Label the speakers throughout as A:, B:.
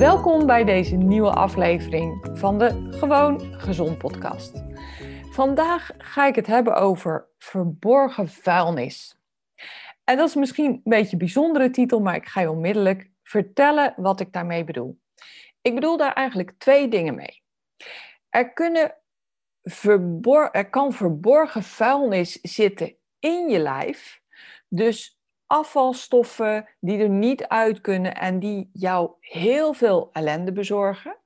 A: Welkom bij deze nieuwe aflevering van de Gewoon Gezond podcast. Vandaag ga ik het hebben over verborgen vuilnis. En dat is misschien een beetje een bijzondere titel, maar ik ga je onmiddellijk vertellen wat ik daarmee bedoel. Ik bedoel daar eigenlijk twee dingen mee. Er, kunnen verbor er kan verborgen vuilnis zitten in je lijf. Dus afvalstoffen die er niet uit kunnen en die jou heel veel ellende bezorgen.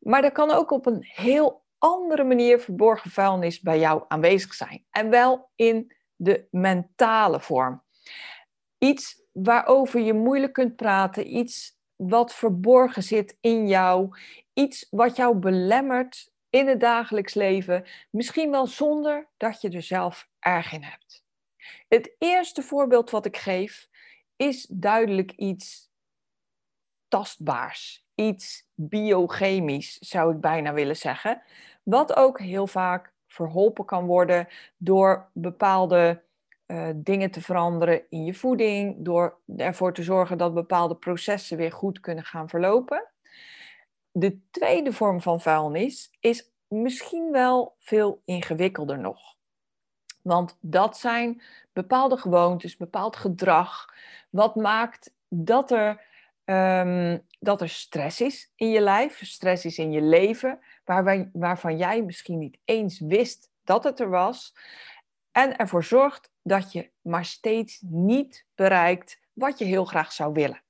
A: Maar er kan ook op een heel andere manier verborgen vuilnis bij jou aanwezig zijn. En wel in de mentale vorm. Iets waarover je moeilijk kunt praten, iets wat verborgen zit in jou, iets wat jou belemmert in het dagelijks leven, misschien wel zonder dat je er zelf erg in hebt. Het eerste voorbeeld wat ik geef is duidelijk iets tastbaars, iets biochemisch zou ik bijna willen zeggen, wat ook heel vaak verholpen kan worden door bepaalde uh, dingen te veranderen in je voeding, door ervoor te zorgen dat bepaalde processen weer goed kunnen gaan verlopen. De tweede vorm van vuilnis is misschien wel veel ingewikkelder nog. Want dat zijn bepaalde gewoontes, bepaald gedrag, wat maakt dat er, um, dat er stress is in je lijf, stress is in je leven, waar waarvan jij misschien niet eens wist dat het er was. En ervoor zorgt dat je maar steeds niet bereikt wat je heel graag zou willen.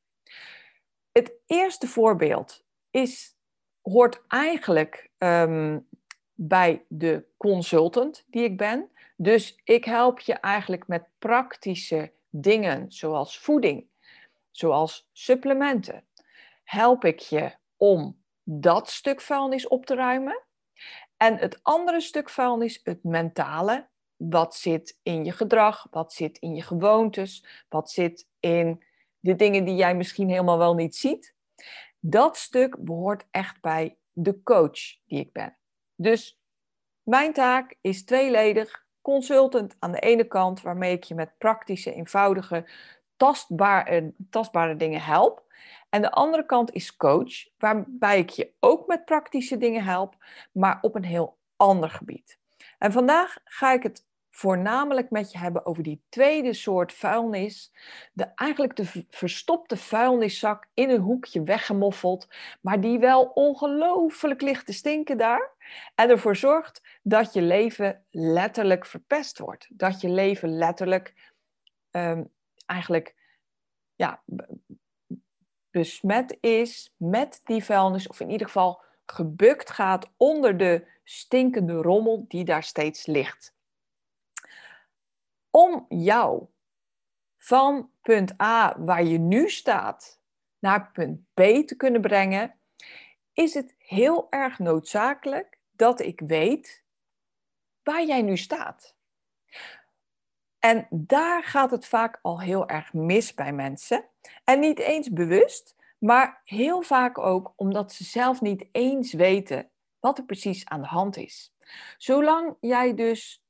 A: Het eerste voorbeeld is, hoort eigenlijk um, bij de consultant die ik ben. Dus ik help je eigenlijk met praktische dingen zoals voeding, zoals supplementen. Help ik je om dat stuk vuilnis op te ruimen. En het andere stuk vuilnis, het mentale, wat zit in je gedrag, wat zit in je gewoontes, wat zit in de dingen die jij misschien helemaal wel niet ziet. Dat stuk behoort echt bij de coach die ik ben. Dus mijn taak is tweeledig consultant aan de ene kant, waarmee ik je met praktische, eenvoudige, tastbare, tastbare dingen help. En de andere kant is coach, waarbij ik je ook met praktische dingen help, maar op een heel ander gebied. En vandaag ga ik het voornamelijk met je hebben over die tweede soort vuilnis. De, eigenlijk de verstopte vuilniszak in een hoekje weggemoffeld, maar die wel ongelooflijk ligt te stinken daar. En ervoor zorgt dat je leven letterlijk verpest wordt. Dat je leven letterlijk ehm, eigenlijk ja, besmet is met die vuilnis, of in ieder geval gebukt gaat onder de stinkende rommel die daar steeds ligt om jou van punt A, waar je nu staat, naar punt B te kunnen brengen, is het heel erg noodzakelijk dat ik weet waar jij nu staat. En daar gaat het vaak al heel erg mis bij mensen. En niet eens bewust, maar heel vaak ook omdat ze zelf niet eens weten wat er precies aan de hand is. Zolang jij dus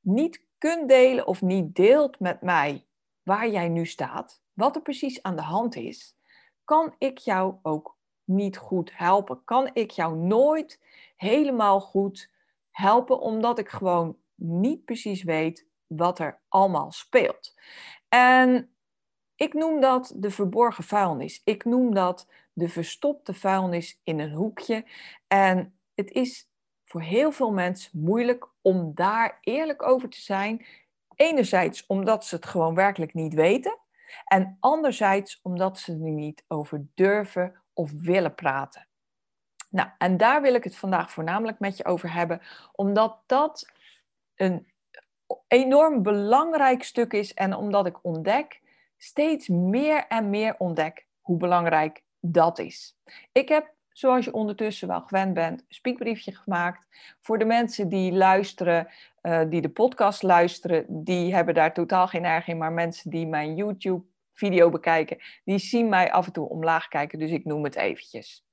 A: niet kunt delen of niet deelt met mij waar jij nu staat, wat er precies aan de hand is, kan ik jou ook niet goed helpen. Kan ik jou nooit helemaal goed helpen, omdat ik gewoon niet precies weet wat er allemaal speelt. En Ik noem dat de verborgen vuilnis. Ik noem dat de verstopte vuilnis in een hoekje. En het is voor heel veel mensen moeilijk om daar eerlijk over te zijn. Enerzijds omdat ze het gewoon werkelijk niet weten. En anderzijds omdat ze er niet over durven of willen praten. Nou, en daar wil ik het vandaag voornamelijk met je over hebben, omdat dat een enorm belangrijk stuk is en omdat ik ontdek, steeds meer en meer ontdek hoe belangrijk dat is. Ik heb, zoals je ondertussen wel gewend bent, spiekbriefje gemaakt. Voor de mensen die luisteren, uh, die de podcast luisteren, die hebben daar totaal geen erg in. Maar mensen die mijn YouTube-video bekijken, die zien mij af en toe omlaag kijken. Dus ik noem het eventjes.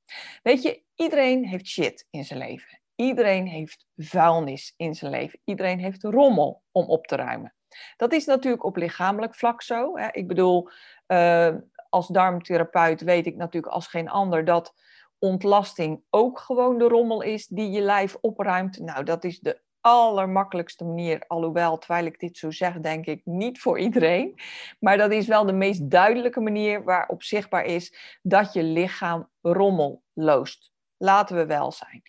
A: Weet je, iedereen heeft shit in zijn leven. Iedereen heeft vuilnis in zijn leven. Iedereen heeft rommel om op te ruimen. Dat is natuurlijk op lichamelijk vlak zo. Hè. Ik bedoel, uh, als darmtherapeut weet ik natuurlijk als geen ander dat ontlasting ook gewoon de rommel is die je lijf opruimt. Nou, dat is de allermakkelijkste manier, alhoewel, terwijl ik dit zo zeg, denk ik niet voor iedereen. Maar dat is wel de meest duidelijke manier waarop zichtbaar is dat je lichaam rommel loost. Laten we wel zijn.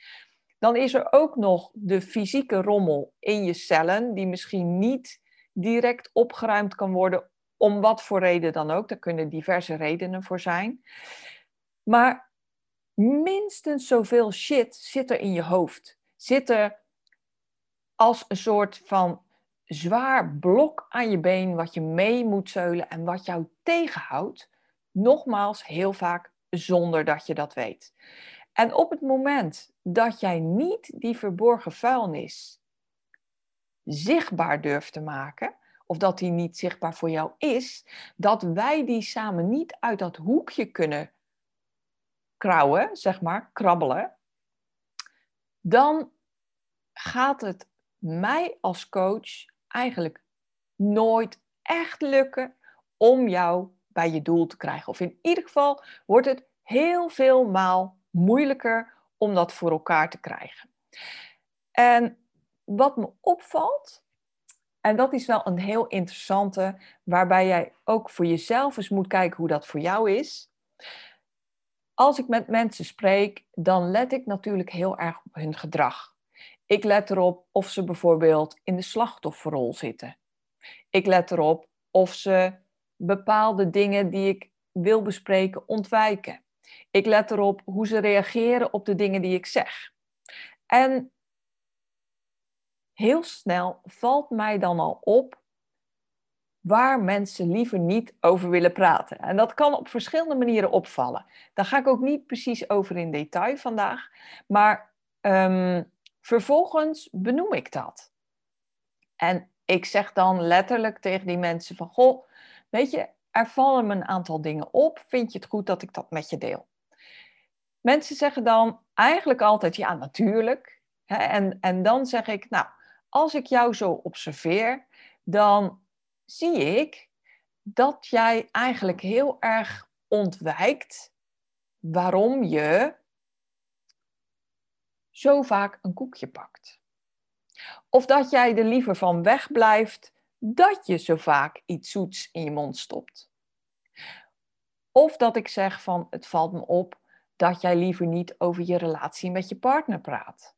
A: Dan is er ook nog de fysieke rommel in je cellen, die misschien niet direct opgeruimd kan worden, om wat voor reden dan ook. Daar kunnen diverse redenen voor zijn. Maar minstens zoveel shit zit er in je hoofd. Zit er als een soort van zwaar blok aan je been wat je mee moet zeulen en wat jou tegenhoudt. Nogmaals, heel vaak zonder dat je dat weet. En op het moment dat jij niet die verborgen vuilnis zichtbaar durft te maken, of dat die niet zichtbaar voor jou is, dat wij die samen niet uit dat hoekje kunnen krauwen, zeg maar, krabbelen, dan gaat het mij als coach eigenlijk nooit echt lukken om jou bij je doel te krijgen. Of in ieder geval wordt het heel veel maal moeilijker om dat voor elkaar te krijgen. En wat me opvalt, en dat is wel een heel interessante, waarbij jij ook voor jezelf eens moet kijken hoe dat voor jou is. Als ik met mensen spreek, dan let ik natuurlijk heel erg op hun gedrag. Ik let erop of ze bijvoorbeeld in de slachtofferrol zitten. Ik let erop of ze bepaalde dingen die ik wil bespreken ontwijken. Ik let erop hoe ze reageren op de dingen die ik zeg. En heel snel valt mij dan al op waar mensen liever niet over willen praten. En dat kan op verschillende manieren opvallen. Daar ga ik ook niet precies over in detail vandaag. Maar ehm, vervolgens benoem ik dat. En ik zeg dan letterlijk tegen die mensen van... Goh, weet je, er vallen me een aantal dingen op. Vind je het goed dat ik dat met je deel? Mensen zeggen dan eigenlijk altijd ja, natuurlijk. En, en dan zeg ik, nou, als ik jou zo observeer, dan zie ik dat jij eigenlijk heel erg ontwijkt waarom je zo vaak een koekje pakt. Of dat jij er liever van wegblijft dat je zo vaak iets zoets in je mond stopt. Of dat ik zeg van het valt me op dat jij liever niet over je relatie met je partner praat.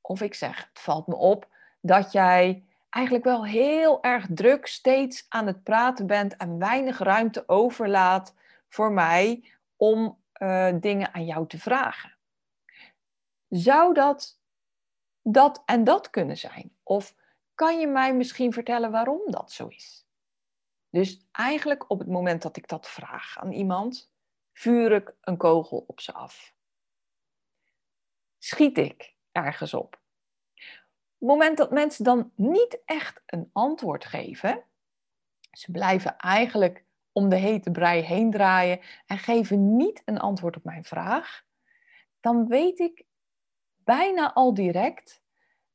A: Of ik zeg, het valt me op dat jij eigenlijk wel heel erg druk steeds aan het praten bent en weinig ruimte overlaat voor mij om uh, dingen aan jou te vragen. Zou dat dat en dat kunnen zijn? Of kan je mij misschien vertellen waarom dat zo is? Dus eigenlijk op het moment dat ik dat vraag aan iemand, vuur ik een kogel op ze af. Schiet ik ergens? Op het moment dat mensen dan niet echt een antwoord geven, ze blijven eigenlijk om de hete brei heen draaien en geven niet een antwoord op mijn vraag, dan weet ik bijna al direct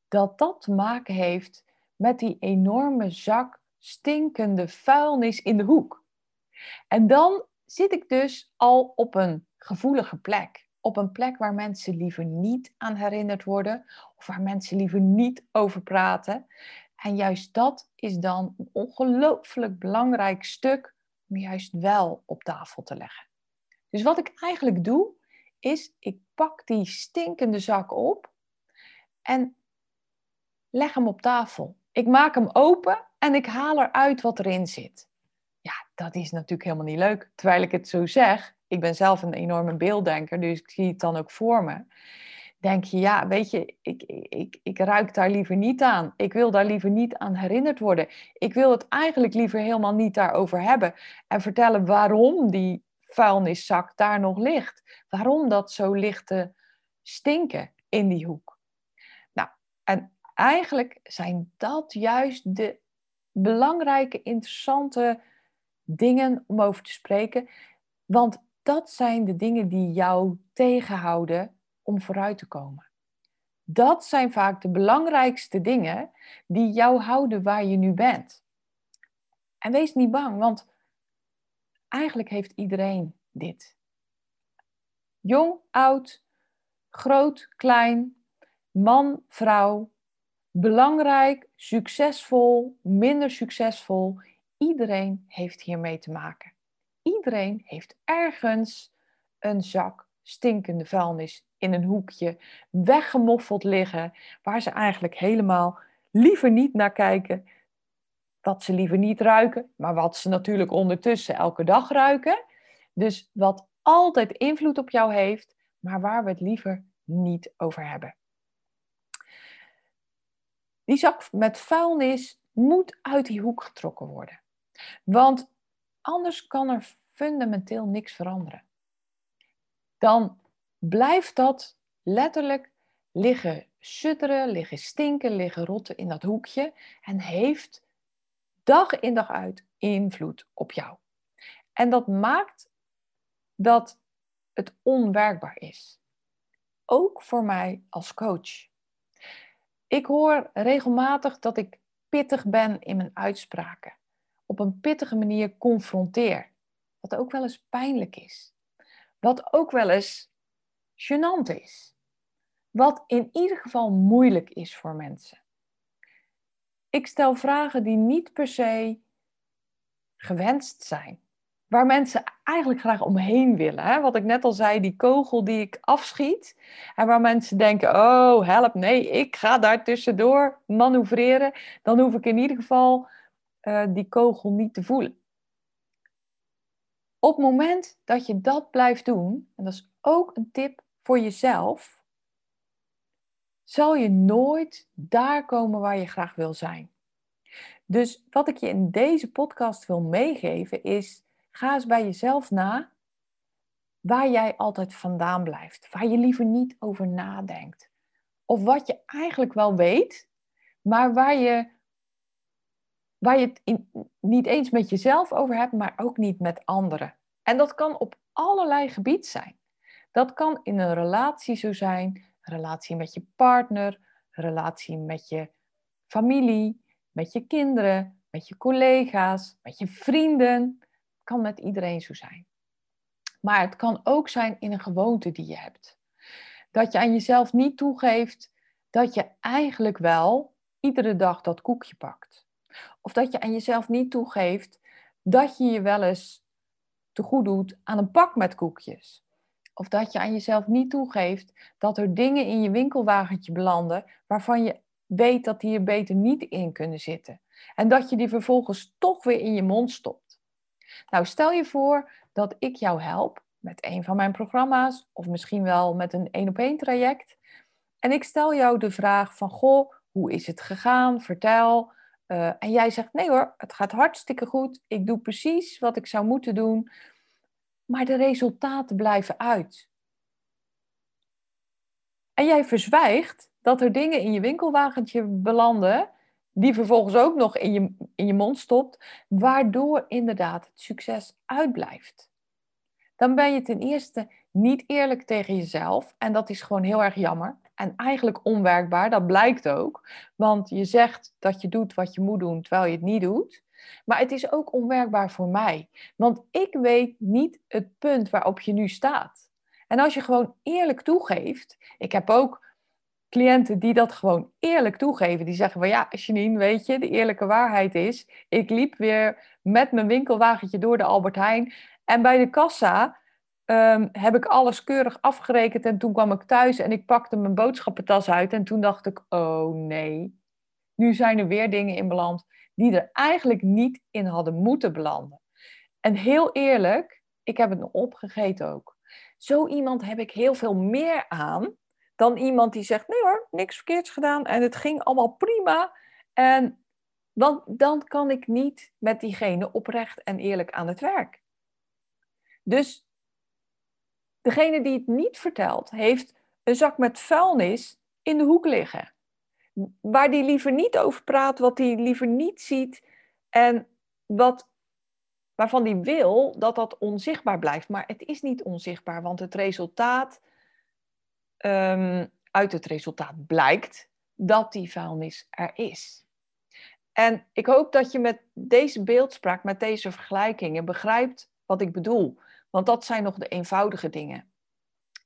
A: dat dat te maken heeft met die enorme zak stinkende vuilnis in de hoek. En dan zit ik dus al op een gevoelige plek. Op een plek waar mensen liever niet aan herinnerd worden of waar mensen liever niet over praten. En juist dat is dan een ongelooflijk belangrijk stuk om juist wel op tafel te leggen. Dus wat ik eigenlijk doe, is ik pak die stinkende zak op en leg hem op tafel. Ik maak hem open en ik haal eruit wat erin zit. Ja, dat is natuurlijk helemaal niet leuk. Terwijl ik het zo zeg, ik ben zelf een enorme beelddenker, dus ik zie het dan ook voor me. Denk je, ja, weet je, ik, ik, ik ruik daar liever niet aan. Ik wil daar liever niet aan herinnerd worden. Ik wil het eigenlijk liever helemaal niet daarover hebben. En vertellen waarom die vuilniszak daar nog ligt. Waarom dat zo ligt te stinken in die hoek. Nou, en eigenlijk zijn dat juist de belangrijke, interessante dingen om over te spreken. Want dat zijn de dingen die jou tegenhouden om vooruit te komen. Dat zijn vaak de belangrijkste dingen die jou houden waar je nu bent. En wees niet bang, want eigenlijk heeft iedereen dit. Jong, oud, groot, klein, man, vrouw, belangrijk, succesvol, minder succesvol. Iedereen heeft hiermee te maken. Iedereen heeft ergens een zak stinkende vuilnis in een hoekje, weggemoffeld liggen, waar ze eigenlijk helemaal liever niet naar kijken, wat ze liever niet ruiken, maar wat ze natuurlijk ondertussen elke dag ruiken. Dus wat altijd invloed op jou heeft, maar waar we het liever niet over hebben. Die zak met vuilnis moet uit die hoek getrokken worden. Want anders kan er fundamenteel niks veranderen. Dan blijft dat letterlijk liggen sudderen, liggen stinken, liggen rotten in dat hoekje en heeft dag in dag uit invloed op jou. En dat maakt dat het onwerkbaar is. Ook voor mij als coach. Ik hoor regelmatig dat ik pittig ben in mijn uitspraken. Op een pittige manier confronteer. Wat ook wel eens pijnlijk is. Wat ook wel eens gênant is. Wat in ieder geval moeilijk is voor mensen. Ik stel vragen die niet per se gewenst zijn. Waar mensen eigenlijk graag omheen willen. Hè? Wat ik net al zei, die kogel die ik afschiet. En waar mensen denken, oh help, nee, ik ga daar tussendoor manoeuvreren. Dan hoef ik in ieder geval uh, die kogel niet te voelen. Op het moment dat je dat blijft doen, en dat is ook een tip voor jezelf, zal je nooit daar komen waar je graag wil zijn. Dus wat ik je in deze podcast wil meegeven is, ga eens bij jezelf na waar jij altijd vandaan blijft, waar je liever niet over nadenkt. Of wat je eigenlijk wel weet, maar waar je, waar je het niet eens met jezelf over hebt, maar ook niet met anderen. En dat kan op allerlei gebied zijn. Dat kan in een relatie zo zijn, relatie met je partner, relatie met je familie, met je kinderen, met je collega's, met je vrienden. Het kan met iedereen zo zijn. Maar het kan ook zijn in een gewoonte die je hebt. Dat je aan jezelf niet toegeeft dat je eigenlijk wel iedere dag dat koekje pakt. Of dat je aan jezelf niet toegeeft dat je je wel eens te goed doet aan een pak met koekjes. Of dat je aan jezelf niet toegeeft dat er dingen in je winkelwagentje belanden waarvan je weet dat die er beter niet in kunnen zitten. En dat je die vervolgens toch weer in je mond stopt. Nou, stel je voor dat ik jou help met een van mijn programma's of misschien wel met een één op één traject. En ik stel jou de vraag van, goh, hoe is het gegaan? Vertel. Uh, en jij zegt, nee hoor, het gaat hartstikke goed. Ik doe precies wat ik zou moeten doen maar de resultaten blijven uit. En jij verzwijgt dat er dingen in je winkelwagentje belanden, die vervolgens ook nog in je, in je mond stopt, waardoor inderdaad het succes uitblijft. Dan ben je ten eerste niet eerlijk tegen jezelf en dat is gewoon heel erg jammer. En eigenlijk onwerkbaar, dat blijkt ook. Want je zegt dat je doet wat je moet doen terwijl je het niet doet. Maar het is ook onwerkbaar voor mij. Want ik weet niet het punt waarop je nu staat. En als je gewoon eerlijk toegeeft, ik heb ook cliënten die dat gewoon eerlijk toegeven. Die zeggen van ja, Janine, weet je, de eerlijke waarheid is, ik liep weer met mijn winkelwagentje door de Albert Heijn en bij de kassa ehm, heb ik alles keurig afgerekend en toen kwam ik thuis en ik pakte mijn boodschappentas uit en toen dacht ik, oh nee, nu zijn er weer dingen in beland die er eigenlijk niet in hadden moeten belanden. En heel eerlijk, ik heb het nog opgegeten ook. Zo iemand heb ik heel veel meer aan dan iemand die zegt: nee hoor, niks verkeerds gedaan en het ging allemaal prima. En dan, dan kan ik niet met diegene oprecht en eerlijk aan het werk. Dus degene die het niet vertelt, heeft een zak met vuilnis in de hoek liggen. Waar die liever niet over praat, wat hij liever niet ziet en wat, waarvan die wil dat dat onzichtbaar blijft. Maar het is niet onzichtbaar, want het resultaat um, uit het resultaat blijkt dat die vuilnis er is. En ik hoop dat je met deze beeldspraak, met deze vergelijkingen, begrijpt wat ik bedoel. Want dat zijn nog de eenvoudige dingen.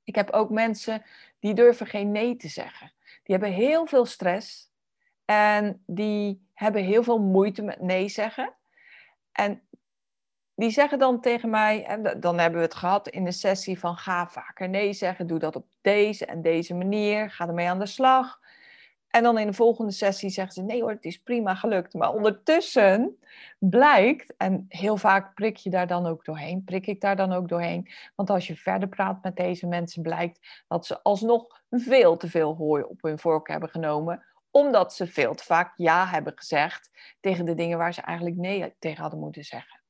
A: Ik heb ook mensen die durven geen nee te zeggen. Die hebben heel veel stress en die hebben heel veel moeite met nee zeggen. En die zeggen dan tegen mij, en dan hebben we het gehad in de sessie van ga vaker nee zeggen, doe dat op deze en deze manier, ga ermee aan de slag. En dan in de volgende sessie zeggen ze, nee hoor, het is prima gelukt. Maar ondertussen blijkt, en heel vaak prik je daar dan ook doorheen, prik ik daar dan ook doorheen. Want als je verder praat met deze mensen, blijkt dat ze alsnog veel te veel hooi op hun vork hebben genomen. Omdat ze veel te vaak ja hebben gezegd tegen de dingen waar ze eigenlijk nee tegen hadden moeten zeggen.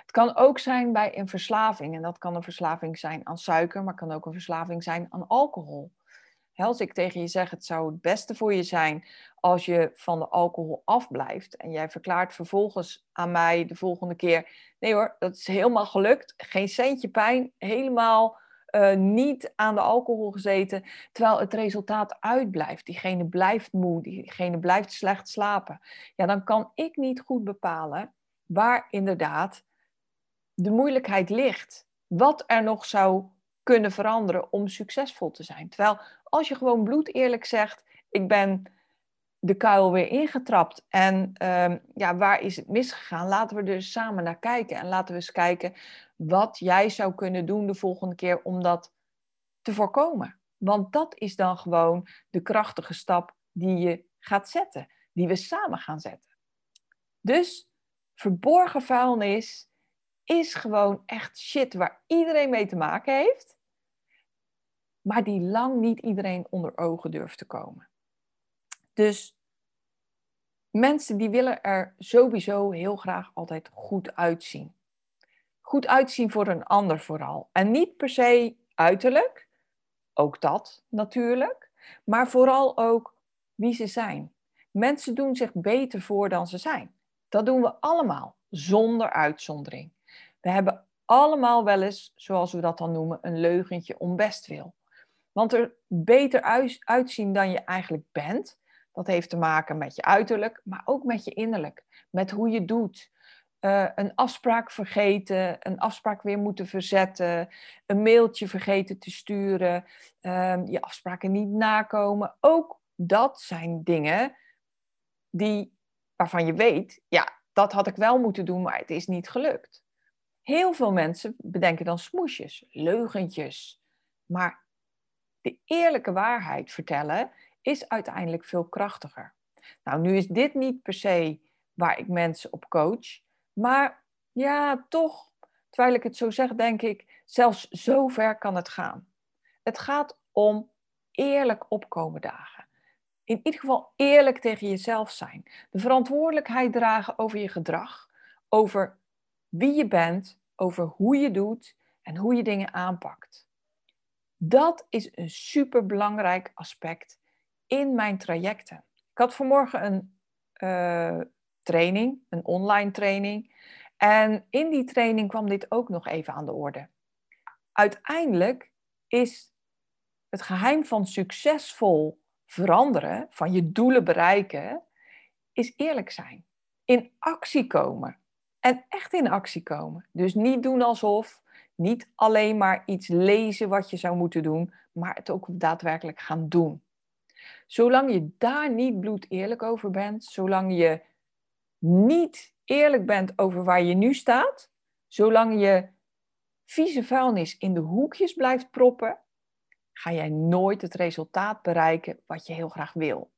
A: Het kan ook zijn bij een verslaving. En dat kan een verslaving zijn aan suiker, maar kan ook een verslaving zijn aan alcohol. Als ik tegen je zeg, het zou het beste voor je zijn als je van de alcohol afblijft. En jij verklaart vervolgens aan mij de volgende keer: nee hoor, dat is helemaal gelukt. Geen centje pijn, helemaal uh, niet aan de alcohol gezeten. Terwijl het resultaat uitblijft. Diegene blijft moe, diegene blijft slecht slapen. Ja, dan kan ik niet goed bepalen waar inderdaad de moeilijkheid ligt. Wat er nog zou kunnen veranderen om succesvol te zijn. Terwijl als je gewoon bloed eerlijk zegt, ik ben de kuil weer ingetrapt en ehm, ja, waar is het misgegaan? Laten we er samen naar kijken en laten we eens kijken wat jij zou kunnen doen de volgende keer om dat te voorkomen. Want dat is dan gewoon de krachtige stap die je gaat zetten, die we samen gaan zetten. Dus verborgen vuilnis is gewoon echt shit waar iedereen mee te maken heeft, maar die lang niet iedereen onder ogen durft te komen. Dus mensen die willen er sowieso heel graag altijd goed uitzien. Goed uitzien voor een ander vooral. En niet per se uiterlijk, ook dat natuurlijk, maar vooral ook wie ze zijn. Mensen doen zich beter voor dan ze zijn. Dat doen we allemaal, zonder uitzondering. We hebben allemaal wel eens, zoals we dat dan noemen, een leugentje om bestwil. Want er beter uitzien dan je eigenlijk bent, dat heeft te maken met je uiterlijk, maar ook met je innerlijk. Met hoe je doet. Uh, een afspraak vergeten, een afspraak weer moeten verzetten, een mailtje vergeten te sturen, uh, je afspraken niet nakomen. Ook dat zijn dingen die waarvan je weet, ja, dat had ik wel moeten doen, maar het is niet gelukt. Heel veel mensen bedenken dan smoesjes, leugentjes. Maar de eerlijke waarheid vertellen is uiteindelijk veel krachtiger. Nou, nu is dit niet per se waar ik mensen op coach, maar ja, toch, terwijl ik het zo zeg, denk ik, zelfs zo ver kan het gaan. Het gaat om eerlijk opkomen dagen in ieder geval eerlijk tegen jezelf zijn. De verantwoordelijkheid dragen over je gedrag, over wie je bent, over hoe je doet en hoe je dingen aanpakt. Dat is een superbelangrijk aspect in mijn trajecten. Ik had vanmorgen een uh, training, een online training. En in die training kwam dit ook nog even aan de orde. Uiteindelijk is het geheim van succesvol veranderen, van je doelen bereiken, is eerlijk zijn. In actie komen. En echt in actie komen. Dus niet doen alsof, niet alleen maar iets lezen wat je zou moeten doen, maar het ook daadwerkelijk gaan doen. Zolang je daar niet bloed eerlijk over bent, zolang je niet eerlijk bent over waar je nu staat, zolang je vieze vuilnis in de hoekjes blijft proppen, ga jij nooit het resultaat bereiken wat je heel graag wil.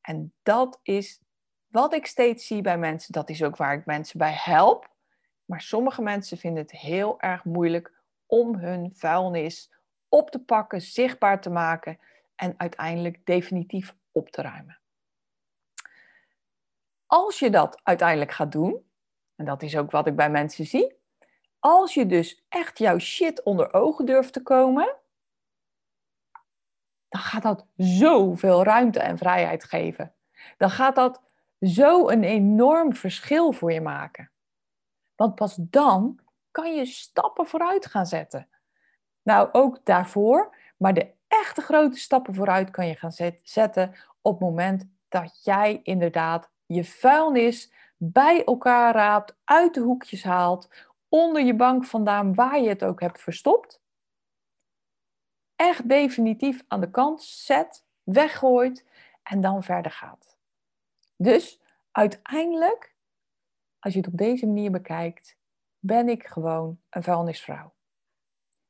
A: En dat is wat ik steeds zie bij mensen. Dat is ook waar ik mensen bij help. Maar sommige mensen vinden het heel erg moeilijk om hun vuilnis op te pakken, zichtbaar te maken en uiteindelijk definitief op te ruimen. Als je dat uiteindelijk gaat doen, en dat is ook wat ik bij mensen zie, als je dus echt jouw shit onder ogen durft te komen, dan gaat dat zoveel ruimte en vrijheid geven. Dan gaat dat zo een enorm verschil voor je maken. Want pas dan kan je stappen vooruit gaan zetten. Nou, ook daarvoor, maar de echte grote stappen vooruit kan je gaan zetten op het moment dat jij inderdaad je vuilnis bij elkaar raapt, uit de hoekjes haalt, onder je bank vandaan, waar je het ook hebt verstopt. Echt definitief aan de kant zet, weggooit en dan verder gaat. Dus uiteindelijk, als je het op deze manier bekijkt, ben ik gewoon een vuilnisvrouw.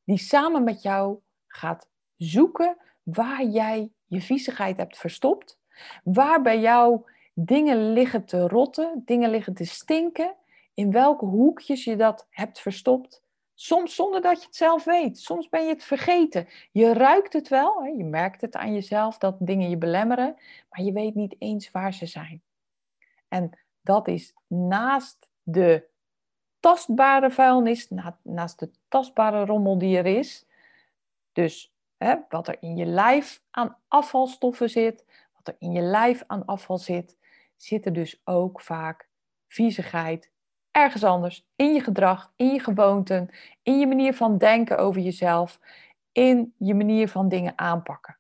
A: Die samen met jou gaat zoeken waar jij je viezigheid hebt verstopt. Waar bij jou dingen liggen te rotten, dingen liggen te stinken. In welke hoekjes je dat hebt verstopt. Soms zonder dat je het zelf weet. Soms ben je het vergeten. Je ruikt het wel, je merkt het aan jezelf dat dingen je belemmeren, maar je weet niet eens waar ze zijn. En dat is naast de tastbare vuilnis, naast de tastbare rommel die er is. Dus hè, wat er in je lijf aan afvalstoffen zit, wat er in je lijf aan afval zit, zit er dus ook vaak viezigheid ergens anders. In je gedrag, in je gewoonten, in je manier van denken over jezelf, in je manier van dingen aanpakken.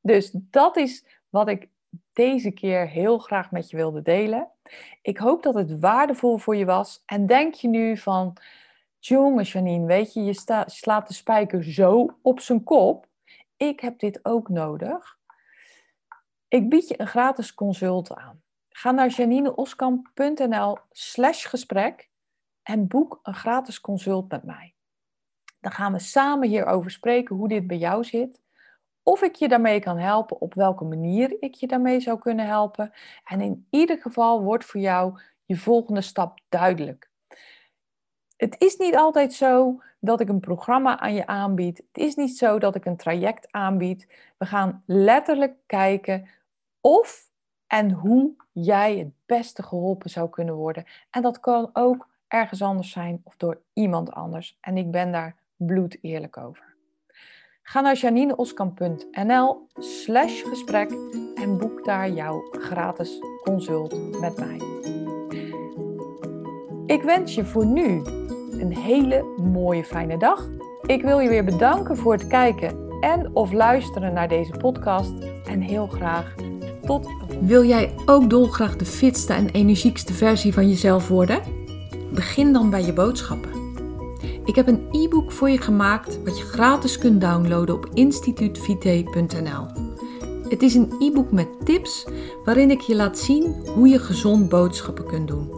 A: Dus dat is wat ik deze keer heel graag met je wilde delen. Ik hoop dat het waardevol voor je was. En denk je nu van, jongen Janine, weet je, je slaat de spijker zo op zijn kop. Ik heb dit ook nodig. Ik bied je een gratis consult aan. Ga naar janineoskamp.nl slash gesprek en boek een gratis consult met mij. Dan gaan we samen hierover spreken hoe dit bij jou zit. Of ik je daarmee kan helpen, op welke manier ik je daarmee zou kunnen helpen. En in ieder geval wordt voor jou je volgende stap duidelijk. Het is niet altijd zo dat ik een programma aan je aanbied. Het is niet zo dat ik een traject aanbied. We gaan letterlijk kijken of en hoe jij het beste geholpen zou kunnen worden. En dat kan ook ergens anders zijn of door iemand anders. En ik ben daar bloed eerlijk over. Ga naar janineoskamp.nl slash gesprek en boek daar jouw gratis consult met mij. Ik wens je voor nu een hele mooie fijne dag. Ik wil je weer bedanken voor het kijken en of luisteren naar deze podcast en heel graag Wil jij ook dolgraag de fitste en energiekste versie van jezelf worden? Begin dan bij je boodschappen. Ik heb een e-book voor je gemaakt wat je gratis kunt downloaden op instituutvite.nl. Het is een e-book met tips waarin ik je laat zien hoe je gezond boodschappen kunt doen.